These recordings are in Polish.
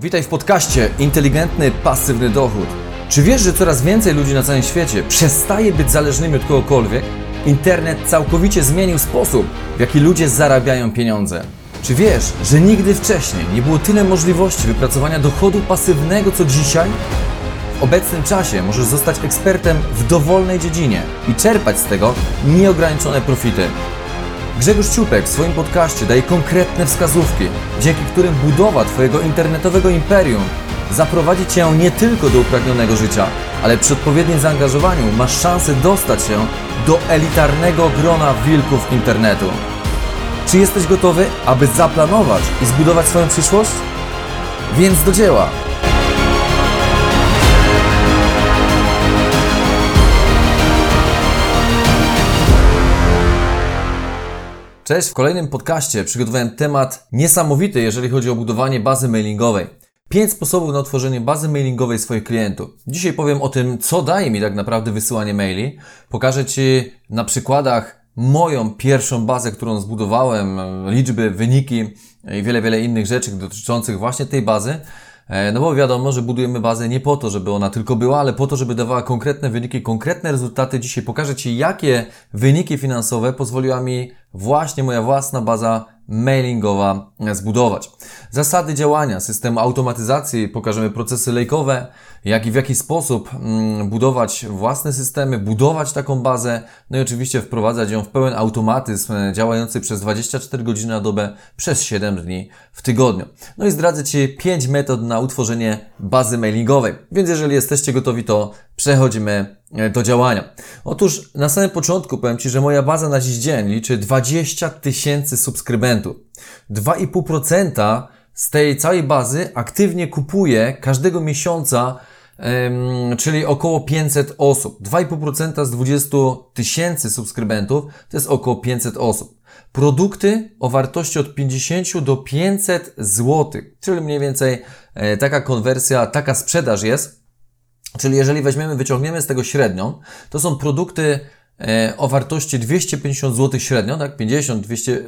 Witaj w podcaście Inteligentny Pasywny Dochód. Czy wiesz, że coraz więcej ludzi na całym świecie przestaje być zależnymi od kogokolwiek? Internet całkowicie zmienił sposób, w jaki ludzie zarabiają pieniądze. Czy wiesz, że nigdy wcześniej nie było tyle możliwości wypracowania dochodu pasywnego co dzisiaj? W obecnym czasie możesz zostać ekspertem w dowolnej dziedzinie i czerpać z tego nieograniczone profity. Grzegorz Ciupek w swoim podcaście daje konkretne wskazówki, dzięki którym budowa Twojego internetowego imperium zaprowadzi Cię nie tylko do upragnionego życia, ale przy odpowiednim zaangażowaniu masz szansę dostać się do elitarnego grona wilków internetu. Czy jesteś gotowy, aby zaplanować i zbudować swoją przyszłość? Więc do dzieła! Cześć, w kolejnym podcaście przygotowałem temat niesamowity, jeżeli chodzi o budowanie bazy mailingowej. Pięć sposobów na utworzenie bazy mailingowej swoich klientów. Dzisiaj powiem o tym, co daje mi tak naprawdę wysyłanie maili. Pokażę Ci na przykładach moją pierwszą bazę, którą zbudowałem, liczby, wyniki i wiele, wiele innych rzeczy dotyczących właśnie tej bazy. E, no bo wiadomo, że budujemy bazę nie po to, żeby ona tylko była, ale po to, żeby dawała konkretne wyniki, konkretne rezultaty. Dzisiaj pokażę Ci, jakie wyniki finansowe pozwoliła mi właśnie moja własna baza mailingowa zbudować. Zasady działania systemu automatyzacji, pokażemy procesy lejkowe, jak i w jaki sposób mm, budować własne systemy, budować taką bazę, no i oczywiście wprowadzać ją w pełen automatyzm e, działający przez 24 godziny na dobę przez 7 dni w tygodniu. No i zdradzę Ci 5 metod na utworzenie bazy mailingowej. Więc jeżeli jesteście gotowi, to przechodzimy do działania. Otóż na samym początku powiem Ci, że moja baza na dziś dzień liczy 20 tysięcy subskrybentów. 2,5% z tej całej bazy aktywnie kupuje każdego miesiąca czyli około 500 osób. 2,5% z 20 tysięcy subskrybentów to jest około 500 osób. Produkty o wartości od 50 do 500 zł, czyli mniej więcej e, taka konwersja, taka sprzedaż jest. Czyli jeżeli weźmiemy, wyciągniemy z tego średnią, to są produkty e, o wartości 250 zł średnio, tak? 50, 200,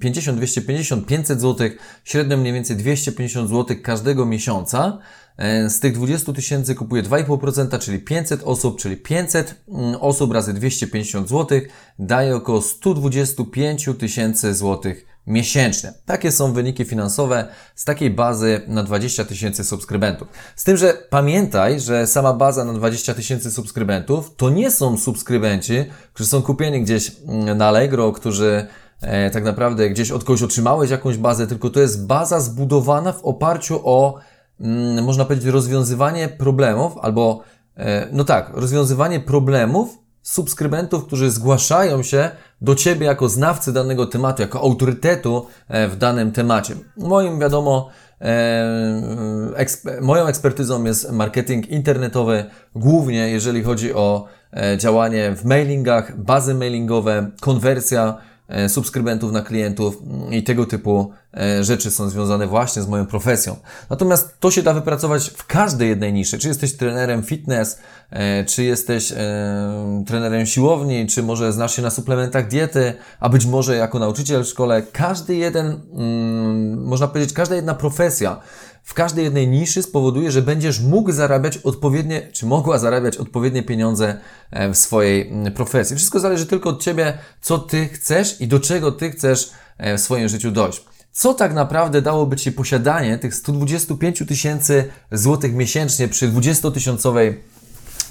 50, 250, 500 zł, średnio mniej więcej 250 zł każdego miesiąca. E, z tych 20 tysięcy kupuje 2,5%, czyli 500 osób, czyli 500 mm, osób razy 250 zł daje około 125 tysięcy złotych miesięcznie. Takie są wyniki finansowe z takiej bazy na 20 tysięcy subskrybentów. Z tym, że pamiętaj, że sama baza na 20 tysięcy subskrybentów to nie są subskrybenci, którzy są kupieni gdzieś mm, na Allegro, którzy e, tak naprawdę gdzieś od kogoś otrzymałeś jakąś bazę, tylko to jest baza zbudowana w oparciu o Mm, można powiedzieć, rozwiązywanie problemów, albo, e, no tak, rozwiązywanie problemów subskrybentów, którzy zgłaszają się do Ciebie jako znawcy danego tematu, jako autorytetu e, w danym temacie. Moim, wiadomo, e, moją ekspertyzą jest marketing internetowy, głównie jeżeli chodzi o działanie w mailingach, bazy mailingowe, konwersja, E, subskrybentów na klientów i tego typu e, rzeczy są związane właśnie z moją profesją. Natomiast to się da wypracować w każdej jednej niszy. Czy jesteś trenerem fitness, e, czy jesteś trenerem siłowni, czy może znasz się na suplementach diety, a być może jako nauczyciel w szkole. Każdy jeden, mm, można powiedzieć, każda jedna profesja w każdej jednej niszy spowoduje, że będziesz mógł zarabiać odpowiednie, czy mogła zarabiać odpowiednie pieniądze e, w swojej mm, profesji. Wszystko zależy tylko od Ciebie, co Ty chcesz i do czego Ty chcesz e, w swoim życiu dojść. Co tak naprawdę dałoby Ci posiadanie tych 125 tysięcy złotych miesięcznie przy 20-tysiącowej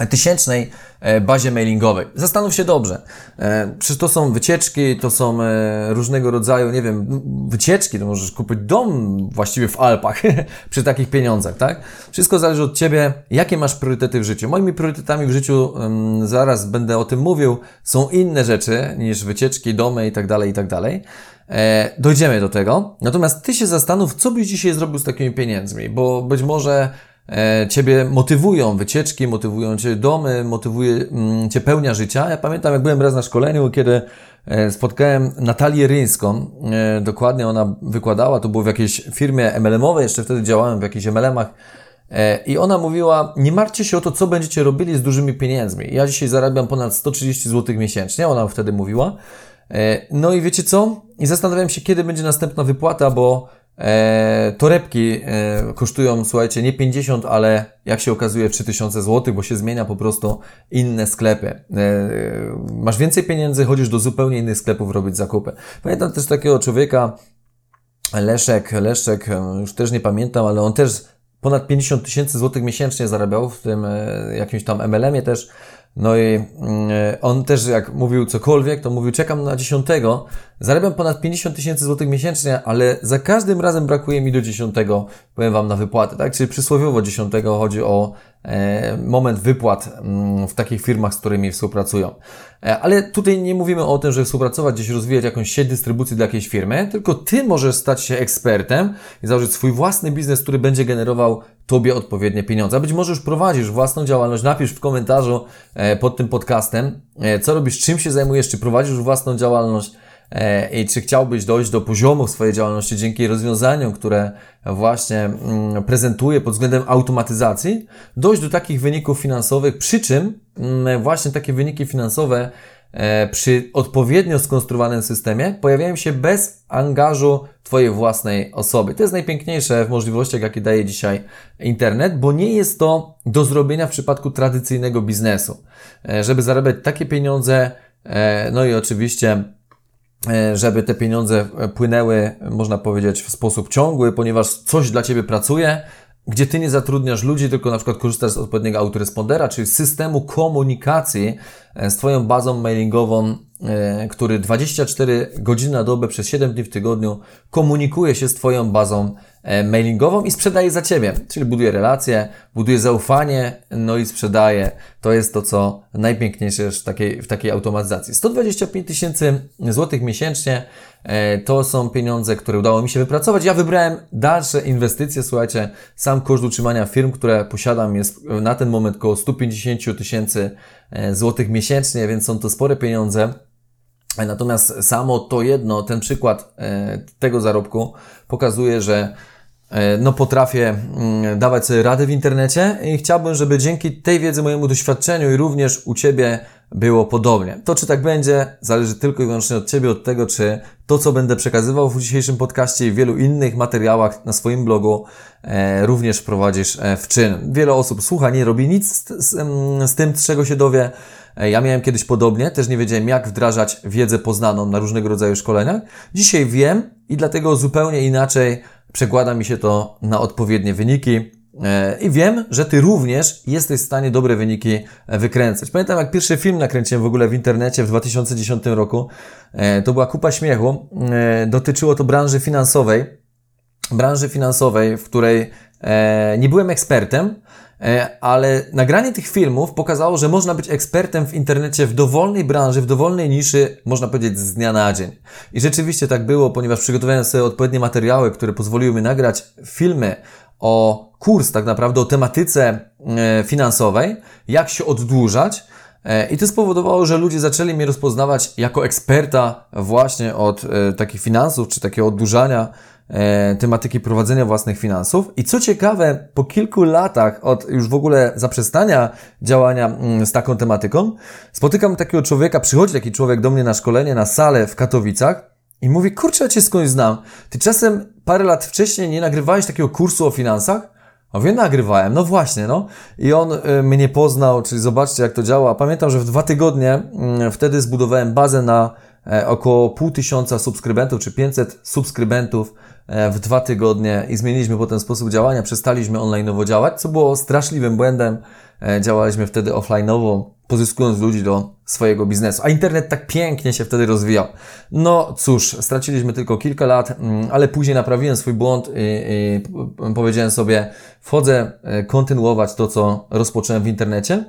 tysięcznej e, bazie mailingowej. Zastanów się dobrze. E, przecież to są wycieczki, to są e, różnego rodzaju, nie wiem, wycieczki, to możesz kupić dom właściwie w Alpach przy takich pieniądzach, tak? Wszystko zależy od Ciebie, jakie masz priorytety w życiu. Moimi priorytetami w życiu, zaraz będę o tym mówił, są inne rzeczy niż wycieczki, domy i tak dalej, i tak dalej. Dojdziemy do tego. Natomiast Ty się zastanów, co byś dzisiaj zrobił z takimi pieniędzmi, bo być może E, ciebie motywują wycieczki, motywują Cię domy, motywuje mm, Cię pełnia życia. Ja pamiętam, jak byłem raz na szkoleniu, kiedy e, spotkałem Natalię Ryńską. E, dokładnie ona wykładała, to było w jakiejś firmie MLM-owej, jeszcze wtedy działałem w jakichś MLM-ach. I ona mówiła, nie martwcie się o to, co będziecie robili z dużymi pieniędzmi. Ja dzisiaj zarabiam ponad 130 zł miesięcznie, ona wtedy mówiła. No i wiecie co? I zastanawiałem się, kiedy będzie następna wypłata, bo E, torebki e, kosztują, słuchajcie, nie 50, ale jak się okazuje 3000 zł, bo się zmienia po prostu inne sklepy. E, masz więcej pieniędzy, chodzisz do zupełnie innych sklepów robić zakupy. Pamiętam też takiego człowieka, Leszek, Leszek, e, już też nie pamiętam, ale on też ponad 50 tysięcy złotych miesięcznie zarabiał w tym e, jakimś tam MLM-ie też. No i mm, on też jak mówił cokolwiek, to mówił czekam na dziesiątego, zarabiam ponad 50 tysięcy złotych miesięcznie, ale za każdym razem brakuje mi do dziesiątego, powiem Wam, na wypłatę, tak? Czyli przysłowiowo dziesiątego chodzi o e, moment wypłat mm, w takich firmach, z którymi współpracują. E, ale tutaj nie mówimy o tym, że współpracować, gdzieś rozwijać jakąś sieć dystrybucji dla jakiejś firmy, tylko Ty możesz stać się ekspertem i założyć swój własny biznes, który będzie generował Tobie odpowiednie pieniądze. A być może już prowadzisz własną działalność, napisz w komentarzu e, pod tym podcastem, e, co robisz, czym się zajmujesz, czy prowadzisz własną działalność i czy chciałbyś dojść do poziomu swojej działalności dzięki rozwiązaniom, które właśnie mm, prezentuję pod względem automatyzacji, dojść do takich wyników finansowych, przy czym mm, właśnie takie wyniki finansowe e, przy odpowiednio skonstruowanym systemie pojawiają się bez angażu Twojej własnej osoby. To jest najpiękniejsze w możliwościach, jakie daje dzisiaj internet, bo nie jest to do zrobienia w przypadku tradycyjnego biznesu. E, żeby zarabiać takie pieniądze, e, no i oczywiście E, żeby te pieniądze e, płynęły, można powiedzieć, w sposób ciągły, ponieważ coś dla Ciebie pracuje, gdzie Ty nie zatrudniasz ludzi, tylko na przykład korzystasz z odpowiedniego autorespondera, czyli systemu komunikacji e, z Twoją bazą mailingową, który 24 godziny na dobę przez 7 dni w tygodniu komunikuje się z Twoją bazą E, mailingową i sprzedaje za Ciebie, czyli buduje relacje, buduje zaufanie, no i sprzedaje. To jest to, co najpiękniejsze w takiej, w takiej automatyzacji. 125 tysięcy złotych miesięcznie e, to są pieniądze, które udało mi się wypracować. Ja wybrałem dalsze inwestycje. Słuchajcie, sam koszt utrzymania firm, które posiadam jest na ten moment około 150 tysięcy e, złotych miesięcznie, więc są to spore pieniądze. Natomiast samo to jedno, ten przykład tego zarobku pokazuje, że E, no potrafię mm, dawać sobie radę w internecie i chciałbym, żeby dzięki tej wiedzy, mojemu doświadczeniu i również u Ciebie było podobnie. To, czy tak będzie, zależy tylko i wyłącznie od Ciebie, od tego, czy to, co będę przekazywał w dzisiejszym podcaście i wielu innych materiałach na swoim blogu, e, również wprowadzisz e, w czyn. Wiele osób słucha, nie robi nic z, z, z tym, z czego się dowie. E, ja miałem kiedyś podobnie, też nie wiedziałem, jak wdrażać wiedzę poznaną na różnego rodzaju szkoleniach. Dzisiaj wiem i dlatego zupełnie inaczej przekłada mi się to na odpowiednie wyniki. E, I wiem, że Ty również jesteś w stanie dobre wyniki e, wykręcać. Pamiętam, jak pierwszy film nakręciłem w ogóle w internecie w 2010 roku. E, to była kupa śmiechu. Dotyczyło to branży finansowej. Branży finansowej, w której nie byłem ekspertem, ale nagranie tych filmów pokazało, że można być ekspertem w internecie w dowolnej branży, w dowolnej niszy, można powiedzieć z dnia na dzień. I rzeczywiście tak było, ponieważ przygotowałem sobie odpowiednie materiały, które pozwoliły mi nagrać filmy o kurs tak naprawdę o tematyce e, finansowej, jak się oddłużać. E, I to spowodowało, że ludzie zaczęli mnie rozpoznawać jako eksperta właśnie od e, takich finansów, czy takiego oddłużania, tematyki prowadzenia własnych finansów. I co ciekawe, po kilku latach od już w ogóle zaprzestania działania mm, z taką tematyką, spotykam takiego człowieka, przychodzi taki człowiek do mnie na szkolenie, na salę w Katowicach i mówi, kurczę, ja Cię skądś znam. Ty czasem parę lat wcześniej nie nagrywałeś takiego kursu o finansach? A wiem, nagrywałem, no właśnie, no. I on y, mnie poznał, czyli zobaczcie, jak to działa. Pamiętam, że w dwa tygodnie y, wtedy zbudowałem bazę na około pół tysiąca subskrybentów, czy 500 subskrybentów e, w dwa tygodnie i zmieniliśmy potem sposób działania, przestaliśmy online'owo działać, co było straszliwym błędem. E, działaliśmy wtedy offline'owo, pozyskując ludzi do swojego biznesu. A internet tak pięknie się wtedy rozwijał. No cóż, straciliśmy tylko kilka lat, mm, ale później naprawiłem swój błąd i, i powiedziałem sobie, wchodzę e, kontynuować to, co rozpocząłem w internecie.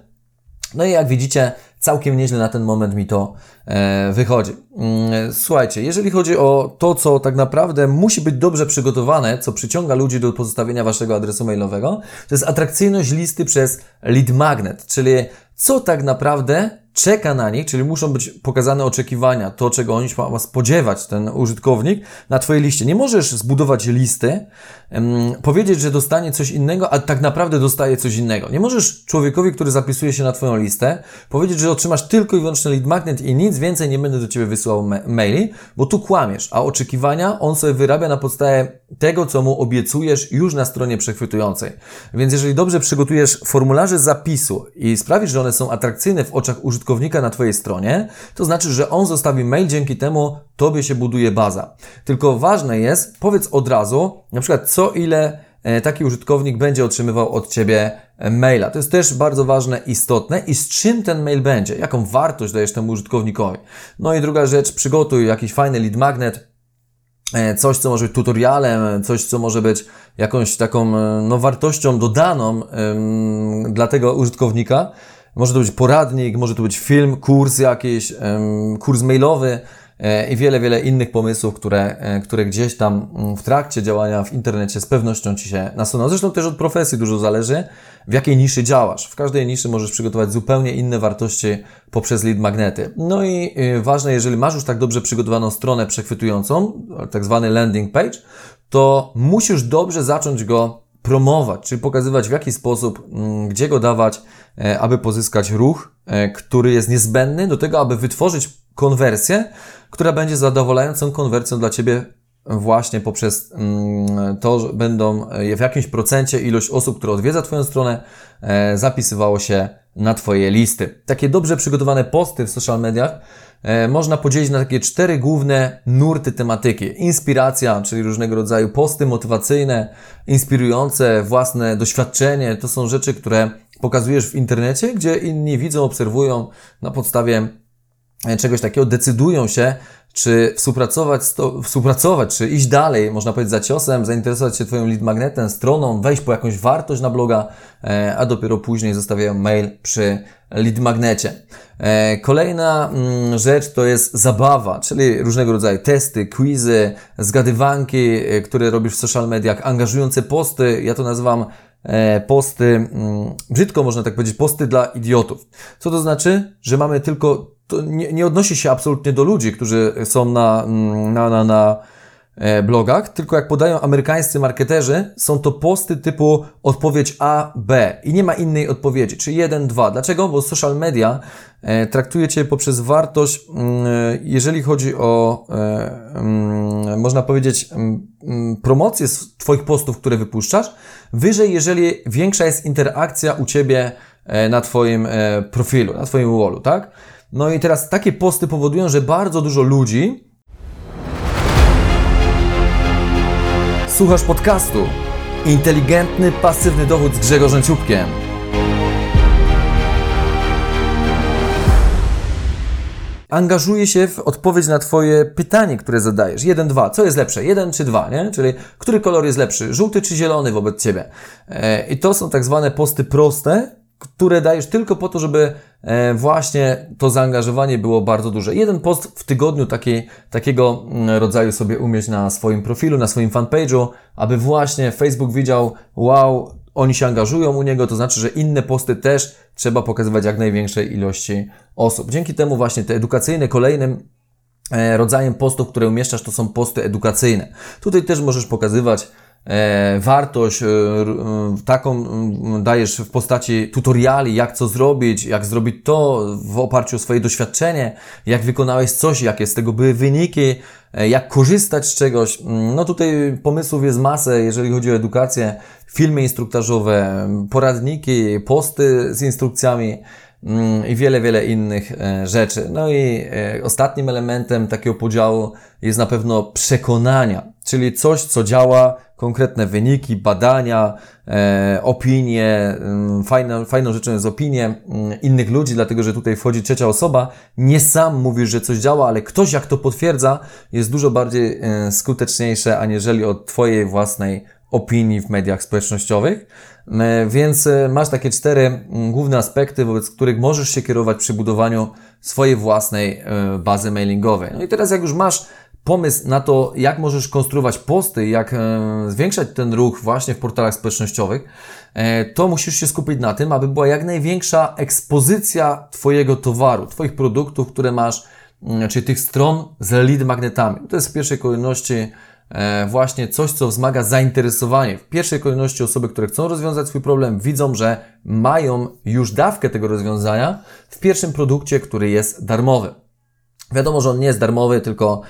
No i jak widzicie, całkiem nieźle na ten moment mi to e, wychodzi. Mm, słuchajcie, jeżeli chodzi o to, co tak naprawdę musi być dobrze przygotowane, co przyciąga ludzi do pozostawienia waszego adresu mailowego, to jest atrakcyjność listy przez lead magnet, czyli co tak naprawdę czeka na nich, czyli muszą być pokazane oczekiwania, to czego oni ma spodziewać, ten użytkownik, na Twojej liście. Nie możesz zbudować listy, um, powiedzieć, że dostanie coś innego, a tak naprawdę dostaje coś innego. Nie możesz człowiekowi, który zapisuje się na Twoją listę, powiedzieć, że otrzymasz tylko i wyłącznie lead magnet i nic więcej nie będę do Ciebie wysyłał ma maili, bo tu kłamiesz, a oczekiwania on sobie wyrabia na podstawie tego, co mu obiecujesz już na stronie przechwytującej. Więc jeżeli dobrze przygotujesz formularze zapisu i sprawisz, że one są atrakcyjne w oczach użytkownika na Twojej stronie, to znaczy, że on zostawi mail, dzięki temu Tobie się buduje baza. Tylko ważne jest, powiedz od razu, na przykład co ile e, taki użytkownik będzie otrzymywał od Ciebie e, maila. To jest też bardzo ważne, istotne i z czym ten mail będzie, jaką wartość dajesz temu użytkownikowi. No i druga rzecz, przygotuj jakiś fajny lead magnet, coś, co może być tutorialem, coś, co może być jakąś taką e, no, wartością dodaną ym, dla tego użytkownika. Może to być poradnik, może to być film, kurs jakiś, ym, kurs mailowy, E, i wiele, wiele innych pomysłów, które, e, które gdzieś tam mm, w trakcie działania w internecie z pewnością Ci się nasuną. Zresztą też od profesji dużo zależy, w jakiej niszy działasz. W każdej niszy możesz przygotować zupełnie inne wartości poprzez lead magnety. No i y, ważne, jeżeli masz już tak dobrze przygotowaną stronę przechwytującą, tak zwany landing page, to musisz dobrze zacząć go promować, czyli pokazywać w jaki sposób, mm, gdzie go dawać, e, aby pozyskać ruch, który jest niezbędny do tego, aby wytworzyć konwersję, która będzie zadowalającą konwersją dla Ciebie właśnie poprzez mm, to, że będą w jakimś procencie ilość osób, które odwiedza Twoją stronę, e, zapisywało się na Twoje listy. Takie dobrze przygotowane posty w social mediach e, można podzielić na takie cztery główne nurty tematyki. Inspiracja, czyli różnego rodzaju posty motywacyjne, inspirujące własne doświadczenie. To są rzeczy, które pokazujesz w internecie, gdzie inni widzą, obserwują na podstawie E, czegoś takiego, decydują się, czy współpracować, to, współpracować, czy iść dalej, można powiedzieć, za ciosem, zainteresować się Twoim lead magnetem, stroną, wejść po jakąś wartość na bloga, e, a dopiero później zostawiają mail przy lead magnecie. E, kolejna mm, rzecz to jest zabawa, czyli różnego rodzaju testy, quizy, zgadywanki, które robisz w social mediach, angażujące posty, ja to nazywam posty, mm, brzydko można tak powiedzieć, posty dla idiotów. Co to znaczy? Że mamy tylko to nie, nie odnosi się absolutnie do ludzi, którzy są na, na, na, na e, blogach, tylko jak podają amerykańscy marketerzy, są to posty typu odpowiedź A, B i nie ma innej odpowiedzi, czy 1, 2. Dlaczego? Bo social media e, traktuje Cię poprzez wartość, mm, jeżeli chodzi o, e, mm, można powiedzieć, mm, promocję Twoich postów, które wypuszczasz, wyżej, jeżeli większa jest interakcja u Ciebie na Twoim profilu, na Twoim wallu, tak? No i teraz takie posty powodują, że bardzo dużo ludzi słuchasz podcastu Inteligentny, pasywny dochód z Grzegorzem Ciupkiem. angażuje się w odpowiedź na Twoje pytanie, które zadajesz. Jeden, dwa. Co jest lepsze? Jeden czy dwa, nie? Czyli który kolor jest lepszy? Żółty czy zielony wobec Ciebie? E, I to są tak zwane posty proste, które dajesz tylko po to, żeby e, właśnie to zaangażowanie było bardzo duże. Jeden post w tygodniu takiego mm, rodzaju sobie umieć na swoim profilu, na swoim fanpage'u, aby właśnie Facebook widział, wow, oni się angażują u niego, to znaczy, że inne posty też trzeba pokazywać jak największej ilości osób. Dzięki temu właśnie te edukacyjne kolejnym e, rodzajem postów, które umieszczasz, to są posty edukacyjne. Tutaj też możesz pokazywać wartość e, taką dajesz w postaci tutoriali, jak co zrobić, jak zrobić to w oparciu o swoje doświadczenie, jak wykonałeś coś, jakie z tego były wyniki, e, jak korzystać z czegoś. No tutaj pomysłów jest masę, jeżeli chodzi o edukację, filmy instruktażowe, poradniki, posty z instrukcjami i wiele, wiele innych rzeczy. No i ostatnim elementem takiego podziału jest na pewno przekonania, czyli coś, co działa, konkretne wyniki, badania, e, opinie. Mm, fajną, fajną rzeczą jest opinie mm, innych ludzi, dlatego że tutaj wchodzi trzecia osoba. Nie sam mówisz, że coś działa, ale ktoś jak to potwierdza, jest dużo bardziej e, skuteczniejsze, aniżeli od Twojej własnej opinii w mediach społecznościowych. E, więc e, masz takie cztery mm, główne aspekty, wobec których możesz się kierować przy budowaniu swojej własnej e, bazy mailingowej. No i teraz jak już masz pomysł na to, jak możesz konstruować posty, jak e, zwiększać ten ruch właśnie w portalach społecznościowych, e, to musisz się skupić na tym, aby była jak największa ekspozycja Twojego towaru, Twoich produktów, które masz, czyli tych stron z lead magnetami. To jest w pierwszej kolejności e, właśnie coś, co wzmaga zainteresowanie. W pierwszej kolejności osoby, które chcą rozwiązać swój problem, widzą, że mają już dawkę tego rozwiązania w pierwszym produkcie, który jest darmowy. Wiadomo, że on nie jest darmowy, tylko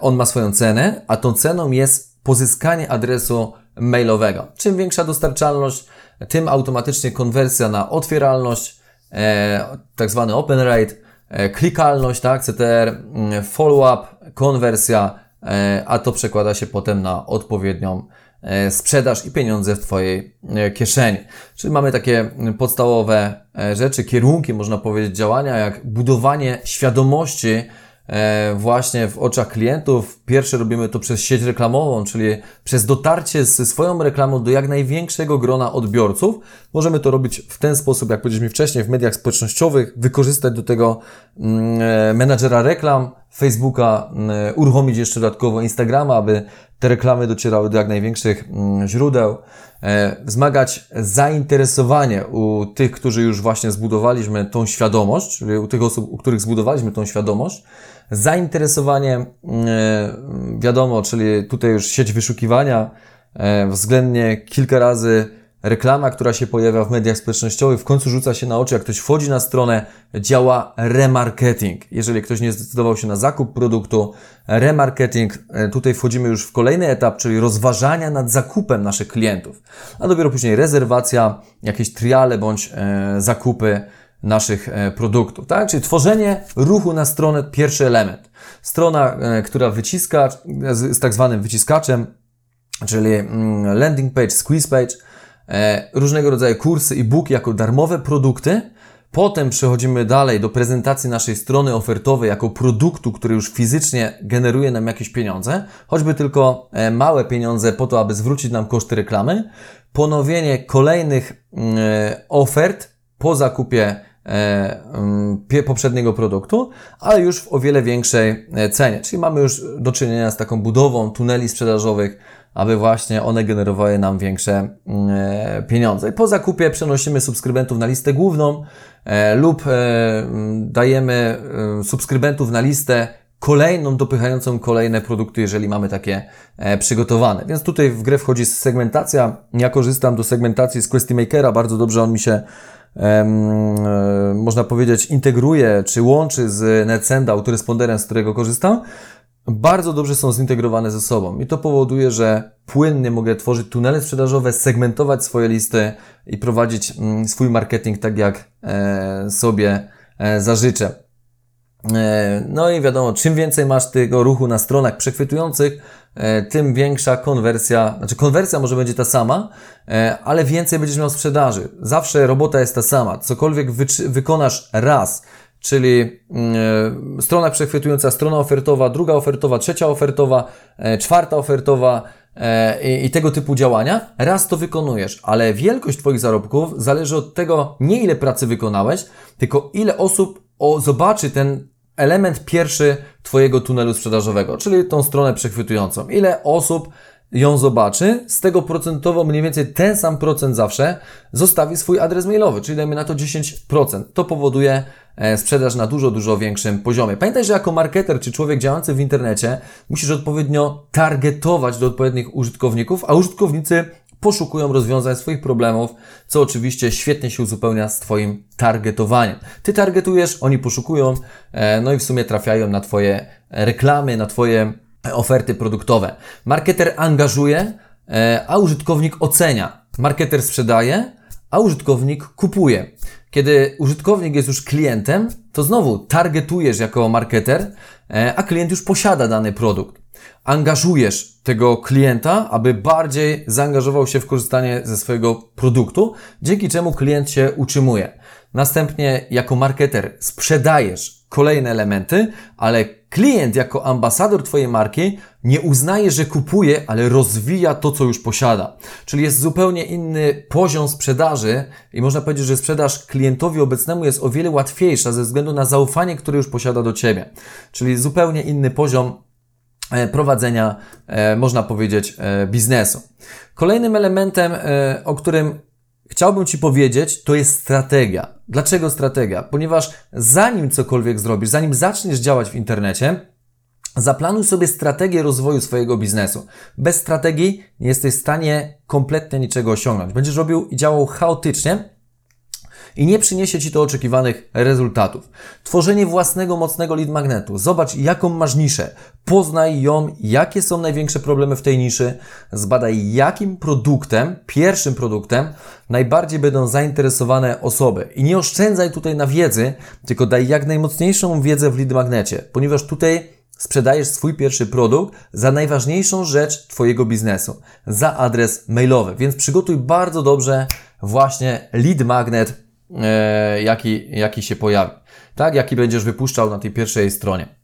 on ma swoją cenę, a tą ceną jest pozyskanie adresu mailowego. Czym większa dostarczalność, tym automatycznie konwersja na otwieralność, e, tak zwany open rate, e, klikalność, tak, CTR, mm, follow-up, konwersja, e, a to przekłada się potem na odpowiednią e, sprzedaż i pieniądze w Twojej e, kieszeni. Czyli mamy takie podstawowe e, rzeczy, kierunki, można powiedzieć, działania, jak budowanie świadomości e, właśnie w oczach klientów. Pierwsze robimy to przez sieć reklamową, czyli przez dotarcie ze swoją reklamą do jak największego grona odbiorców. Możemy to robić w ten sposób, jak powiedzieliśmy wcześniej, w mediach społecznościowych, wykorzystać do tego mm, e, menadżera reklam, Facebooka, mm, uruchomić jeszcze dodatkowo Instagrama, aby te reklamy docierały do jak największych mm, źródeł, e, wzmagać zainteresowanie u tych, którzy już właśnie zbudowaliśmy tą świadomość, czyli u tych osób, u których zbudowaliśmy tą świadomość, zainteresowanie, mm, e, wiadomo, czyli tutaj już sieć wyszukiwania, e, względnie kilka razy reklama, która się pojawia w mediach społecznościowych, w końcu rzuca się na oczy, jak ktoś wchodzi na stronę, działa remarketing. Jeżeli ktoś nie zdecydował się na zakup produktu, remarketing, e, tutaj wchodzimy już w kolejny etap, czyli rozważania nad zakupem naszych klientów, a dopiero później rezerwacja, jakieś triale bądź e, zakupy naszych e, produktów, tak? Czyli tworzenie ruchu na stronę, pierwszy element. Strona, e, która wyciska, z, z tak zwanym wyciskaczem, czyli mm, landing page, squeeze page, różnego rodzaju kursy i book jako darmowe produkty. Potem przechodzimy dalej do prezentacji naszej strony ofertowej jako produktu, który już fizycznie generuje nam jakieś pieniądze, choćby tylko e, małe pieniądze po to, aby zwrócić nam koszty reklamy. Ponowienie kolejnych mm, e, ofert po zakupie e, mm, poprzedniego produktu, ale już w o wiele większej e, cenie. Czyli mamy już do czynienia z taką budową tuneli sprzedażowych, aby właśnie one generowały nam większe mm, e, pieniądze. Po zakupie przenosimy subskrybentów na listę główną e, lub e, mm, dajemy subskrybentów na listę kolejną, dopychającą kolejne produkty, jeżeli mamy takie przygotowane. Więc tutaj w grę wchodzi segmentacja. Ja korzystam do segmentacji z Questy Makera, bardzo dobrze on mi się można powiedzieć, integruje czy łączy z NetSenda, autoresponderem, z którego korzystam, bardzo dobrze są zintegrowane ze sobą. I to powoduje, że płynnie mogę tworzyć tunele sprzedażowe, segmentować swoje listy i prowadzić mm, swój marketing tak, jak e, sobie e, zażyczę. E, No i wiadomo, czym więcej masz tego ruchu na stronach przechwytujących, tym większa konwersja, znaczy konwersja może będzie ta sama, ale więcej będziesz miał sprzedaży. Zawsze robota jest ta sama. Cokolwiek wykonasz raz, czyli mm, e, strona przechwytująca, strona ofertowa, druga ofertowa, trzecia ofertowa, e, czwarta ofertowa, e, i, i tego typu działania, raz to wykonujesz, ale wielkość Twoich zarobków zależy od tego, nie ile pracy wykonałeś, tylko ile osób o, zobaczy ten element pierwszy Twojego tunelu sprzedażowego, czyli tą stronę przechwytującą. Ile osób ją zobaczy, z tego procentowo mniej więcej ten sam procent zawsze zostawi swój adres mailowy, czyli dajmy na to 10%. To powoduje e, sprzedaż na dużo, dużo większym poziomie. Pamiętaj, że jako marketer czy człowiek działający w internecie musisz odpowiednio targetować do odpowiednich użytkowników, a użytkownicy poszukują rozwiązań swoich problemów, co oczywiście świetnie się uzupełnia z Twoim targetowaniem. Ty targetujesz, oni poszukują, e, no i w sumie trafiają na Twoje reklamy, na Twoje oferty produktowe. Marketer angażuje, e, a użytkownik ocenia. Marketer sprzedaje, a użytkownik kupuje. Kiedy użytkownik jest już klientem, to znowu targetujesz jako marketer, e, a klient już posiada dany produkt. Angażujesz tego klienta, aby bardziej zaangażował się w korzystanie ze swojego produktu, dzięki czemu klient się utrzymuje. Następnie jako marketer sprzedajesz kolejne elementy, ale klient jako ambasador Twojej marki nie uznaje, że kupuje, ale rozwija to, co już posiada. Czyli jest zupełnie inny poziom sprzedaży i można powiedzieć, że sprzedaż klientowi obecnemu jest o wiele łatwiejsza ze względu na zaufanie, które już posiada do Ciebie. Czyli zupełnie inny poziom e, prowadzenia, e, można powiedzieć, e, biznesu. Kolejnym elementem, o którym chciałbym Ci powiedzieć, to jest strategia. Dlaczego strategia? Ponieważ zanim cokolwiek zrobisz, zanim zaczniesz działać w internecie, zaplanuj sobie strategię rozwoju swojego biznesu. Bez strategii nie jesteś w stanie kompletnie niczego osiągnąć. Będziesz robił i działał chaotycznie i nie przyniesie Ci to oczekiwanych rezultatów. Tworzenie własnego mocnego lead magnetu. Zobacz, jaką masz niszę. Poznaj ją, jakie są największe problemy w tej niszy. Zbadaj, jakim produktem, pierwszym produktem, najbardziej będą zainteresowane osoby. I nie oszczędzaj tutaj na wiedzy, tylko daj jak najmocniejszą wiedzę w lead magnecie, ponieważ tutaj sprzedajesz swój pierwszy produkt za najważniejszą rzecz Twojego biznesu, za adres mailowy. Więc przygotuj bardzo dobrze właśnie lead magnet, jaki, jaki się pojawi, tak? Jaki będziesz wypuszczał na tej pierwszej stronie.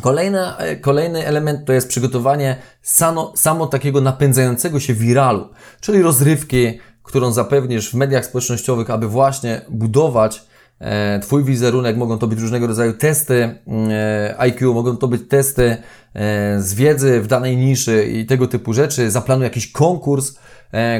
Kolejny, e, kolejny element to jest przygotowanie samo, samo takiego napędzającego się wiralu, czyli rozrywki, którą zapewnisz w mediach społecznościowych, aby właśnie budować e, Twój wizerunek. Mogą to być różnego rodzaju testy e, IQ, mogą to być testy z wiedzy w danej niszy i tego typu rzeczy. Zaplanuj jakiś konkurs,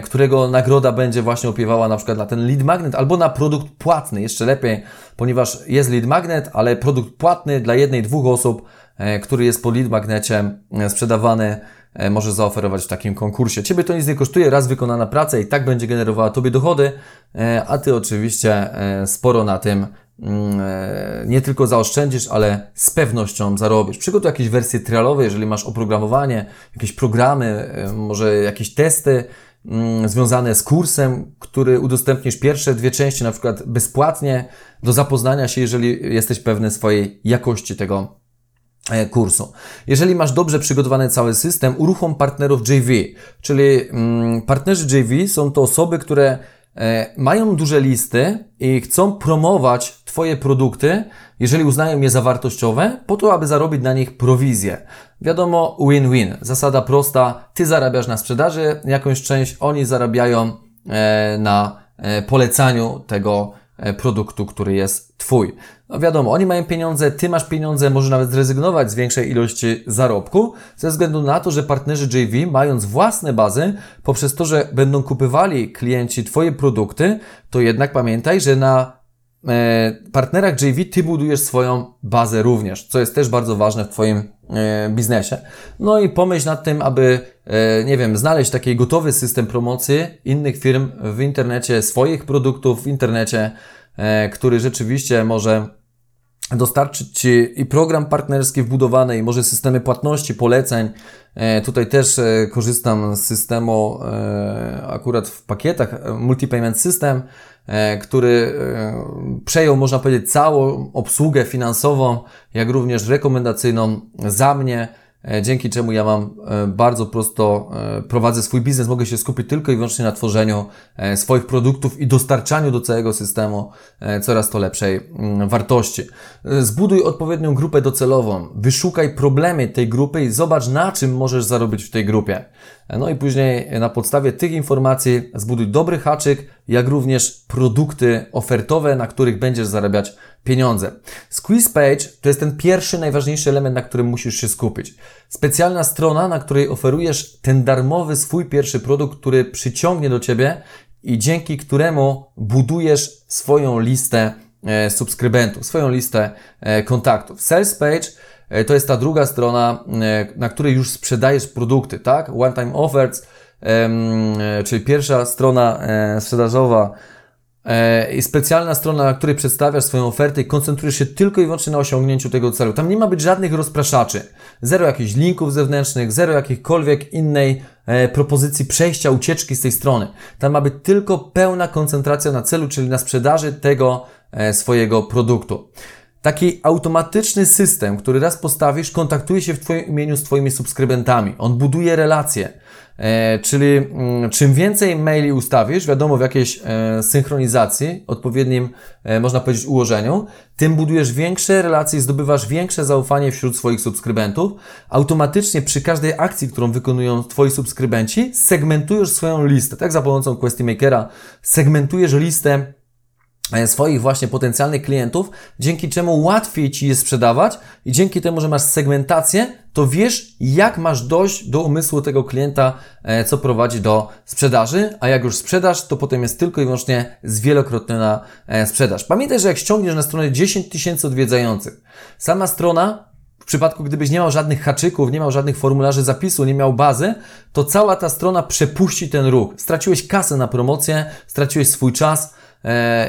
którego nagroda będzie właśnie opiewała na przykład na ten lead magnet albo na produkt płatny, jeszcze lepiej, ponieważ jest lead magnet, ale produkt płatny dla jednej, dwóch osób E, który jest po lead magnecie e, sprzedawany, e, możesz zaoferować w takim konkursie. Ciebie to nic nie kosztuje, raz wykonana praca i tak będzie generowała Tobie dochody, a Ty oczywiście sporo na tym mm, nie tylko zaoszczędzisz, ale z pewnością zarobisz. Przygotuj jakieś wersje trialowe, jeżeli masz oprogramowanie, jakieś programy, może jakieś testy mm, związane z kursem, który udostępnisz pierwsze dwie części, na przykład bezpłatnie do zapoznania się, jeżeli jesteś pewny swojej jakości tego E, kursu. Jeżeli masz dobrze przygotowany cały system, uruchom partnerów JV, czyli mm, partnerzy JV są to osoby, które e, mają duże listy i chcą promować Twoje produkty, jeżeli uznają je za wartościowe, po to, aby zarobić na nich prowizję. Wiadomo, win-win. Zasada prosta. Ty zarabiasz na sprzedaży jakąś część, oni zarabiają e, na polecaniu tego produktu, który jest Twój. No wiadomo, oni mają pieniądze, ty masz pieniądze, może nawet zrezygnować z większej ilości zarobku, ze względu na to, że partnerzy JV, mając własne bazy, poprzez to, że będą kupywali klienci Twoje produkty, to jednak pamiętaj, że na e, partnerach JV ty budujesz swoją bazę również, co jest też bardzo ważne w Twoim e, biznesie. No i pomyśl nad tym, aby, e, nie wiem, znaleźć taki gotowy system promocji innych firm w internecie, swoich produktów w internecie, e, który rzeczywiście może dostarczyć Ci i program partnerski wbudowany, i może systemy płatności, poleceń. E, tutaj też e, korzystam z systemu e, akurat w pakietach Multipayment System, który przejął, można powiedzieć, całą obsługę finansową, jak również rekomendacyjną za mnie dzięki czemu ja mam e, bardzo prosto, e, prowadzę swój biznes, mogę się skupić tylko i wyłącznie na tworzeniu swoich produktów i dostarczaniu do całego systemu coraz to lepszej mm, wartości. Zbuduj odpowiednią grupę docelową, wyszukaj problemy tej grupy i zobacz na czym możesz zarobić w tej grupie. No i później na podstawie tych informacji zbuduj dobry haczyk, jak również produkty ofertowe, na których będziesz zarabiać pieniądze. Squeeze Page to jest ten pierwszy, najważniejszy element, na którym musisz się skupić. Specjalna strona, na której oferujesz ten darmowy swój pierwszy produkt, który przyciągnie do Ciebie i dzięki któremu budujesz swoją listę e, subskrybentów, swoją listę e, kontaktów. Sales Page e, to jest ta druga strona, na której już sprzedajesz produkty, tak? One Time Offers, czyli pierwsza strona sprzedażowa i specjalna strona, na której przedstawiasz swoją ofertę i koncentrujesz się tylko i wyłącznie na osiągnięciu tego celu. Tam nie ma być żadnych rozpraszaczy. Zero jakichś linków zewnętrznych, zero jakichkolwiek innej e, propozycji przejścia, ucieczki z tej strony. Tam ma być tylko pełna koncentracja na celu, czyli na sprzedaży tego e, swojego produktu. Taki automatyczny system, który raz postawisz, kontaktuje się w Twoim imieniu z Twoimi subskrybentami. On buduje relacje. E, czyli mm, czym więcej maili ustawisz, wiadomo w jakiejś e, synchronizacji, odpowiednim, e, można powiedzieć, ułożeniu, tym budujesz większe relacje zdobywasz większe zaufanie wśród swoich subskrybentów. Automatycznie przy każdej akcji, którą wykonują Twoi subskrybenci, segmentujesz swoją listę. Tak za pomocą Questy Makera segmentujesz listę swoich właśnie potencjalnych klientów, dzięki czemu łatwiej Ci je sprzedawać i dzięki temu, że masz segmentację, to wiesz, jak masz dojść do umysłu tego klienta, e, co prowadzi do sprzedaży, a jak już sprzedasz, to potem jest tylko i wyłącznie zwielokrotniona e, sprzedaż. Pamiętaj, że jak ściągniesz na stronę 10 tysięcy odwiedzających, sama strona w przypadku, gdybyś nie miał żadnych haczyków, nie miał żadnych formularzy zapisu, nie miał bazy, to cała ta strona przepuści ten ruch. Straciłeś kasę na promocję, straciłeś swój czas, e,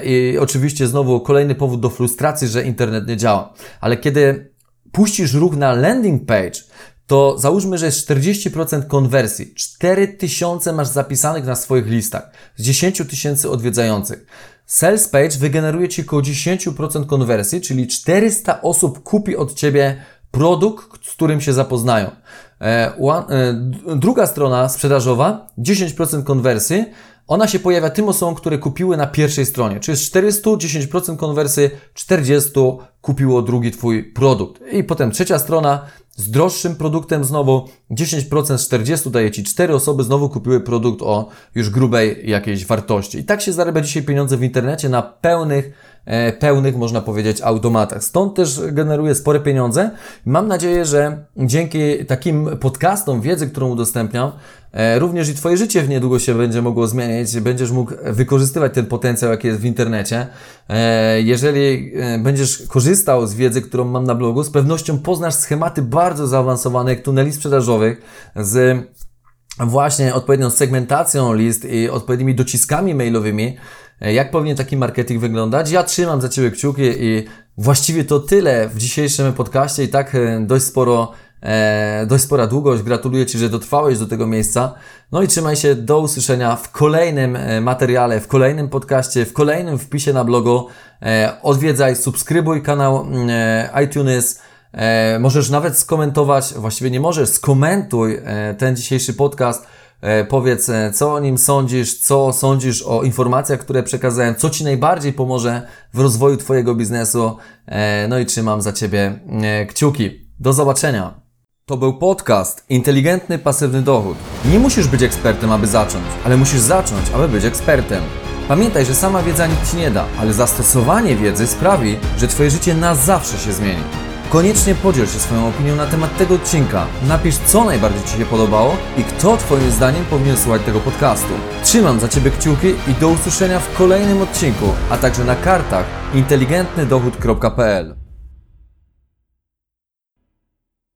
i oczywiście znowu kolejny powód do frustracji, że internet nie działa. Ale kiedy puścisz ruch na landing page, to załóżmy, że jest 40% konwersji. 4000 masz zapisanych na swoich listach z 10 tysięcy odwiedzających. Sales page wygeneruje Ci około 10% konwersji, czyli 400 osób kupi od Ciebie produkt, z którym się zapoznają. E, e, druga strona sprzedażowa, 10% konwersji, ona się pojawia tym osobom, które kupiły na pierwszej stronie. Czyli z 400, 10% konwersji, 40 kupiło drugi Twój produkt. I potem trzecia strona, z droższym produktem znowu 10% z 40 daje Ci 4 osoby, znowu kupiły produkt o już grubej jakiejś wartości. I tak się zarabia dzisiaj pieniądze w internecie na pełnych, pełnych, można powiedzieć, automatach. Stąd też generuje spore pieniądze. Mam nadzieję, że dzięki takim podcastom, wiedzy, którą udostępniam, e, również i Twoje życie w niedługo się będzie mogło zmieniać, będziesz mógł wykorzystywać ten potencjał, jaki jest w internecie. E, jeżeli e, będziesz korzystał z wiedzy, którą mam na blogu, z pewnością poznasz schematy bardzo zaawansowane, tuneli sprzedażowych z właśnie odpowiednią segmentacją list i odpowiednimi dociskami mailowymi, e, jak powinien taki marketing wyglądać. Ja trzymam za Ciebie kciuki i właściwie to tyle w dzisiejszym podcaście i tak e, dość sporo E, dość spora długość. Gratuluję Ci, że dotrwałeś do tego miejsca. No i trzymaj się do usłyszenia w kolejnym e, materiale, w kolejnym podcaście, w kolejnym wpisie na blogu. E, odwiedzaj, subskrybuj kanał e, iTunes. E, możesz nawet skomentować, właściwie nie możesz, skomentuj e, ten dzisiejszy podcast. E, powiedz, e, co o nim sądzisz, co sądzisz o informacjach, które przekazałem, co Ci najbardziej pomoże w rozwoju Twojego biznesu. E, no i trzymam za Ciebie kciuki. Do zobaczenia. To był podcast Inteligentny Pasywny Dochód. Nie musisz być ekspertem, aby zacząć, ale musisz zacząć, aby być ekspertem. Pamiętaj, że sama wiedza nic Ci nie da, ale zastosowanie wiedzy sprawi, że Twoje życie na zawsze się zmieni. Koniecznie podziel się swoją opinią na temat tego odcinka. Napisz, co najbardziej Ci się podobało i kto Twoim zdaniem powinien słuchać tego podcastu. Trzymam za Ciebie kciuki i do usłyszenia w kolejnym odcinku, a także na kartach inteligentnydochód.pl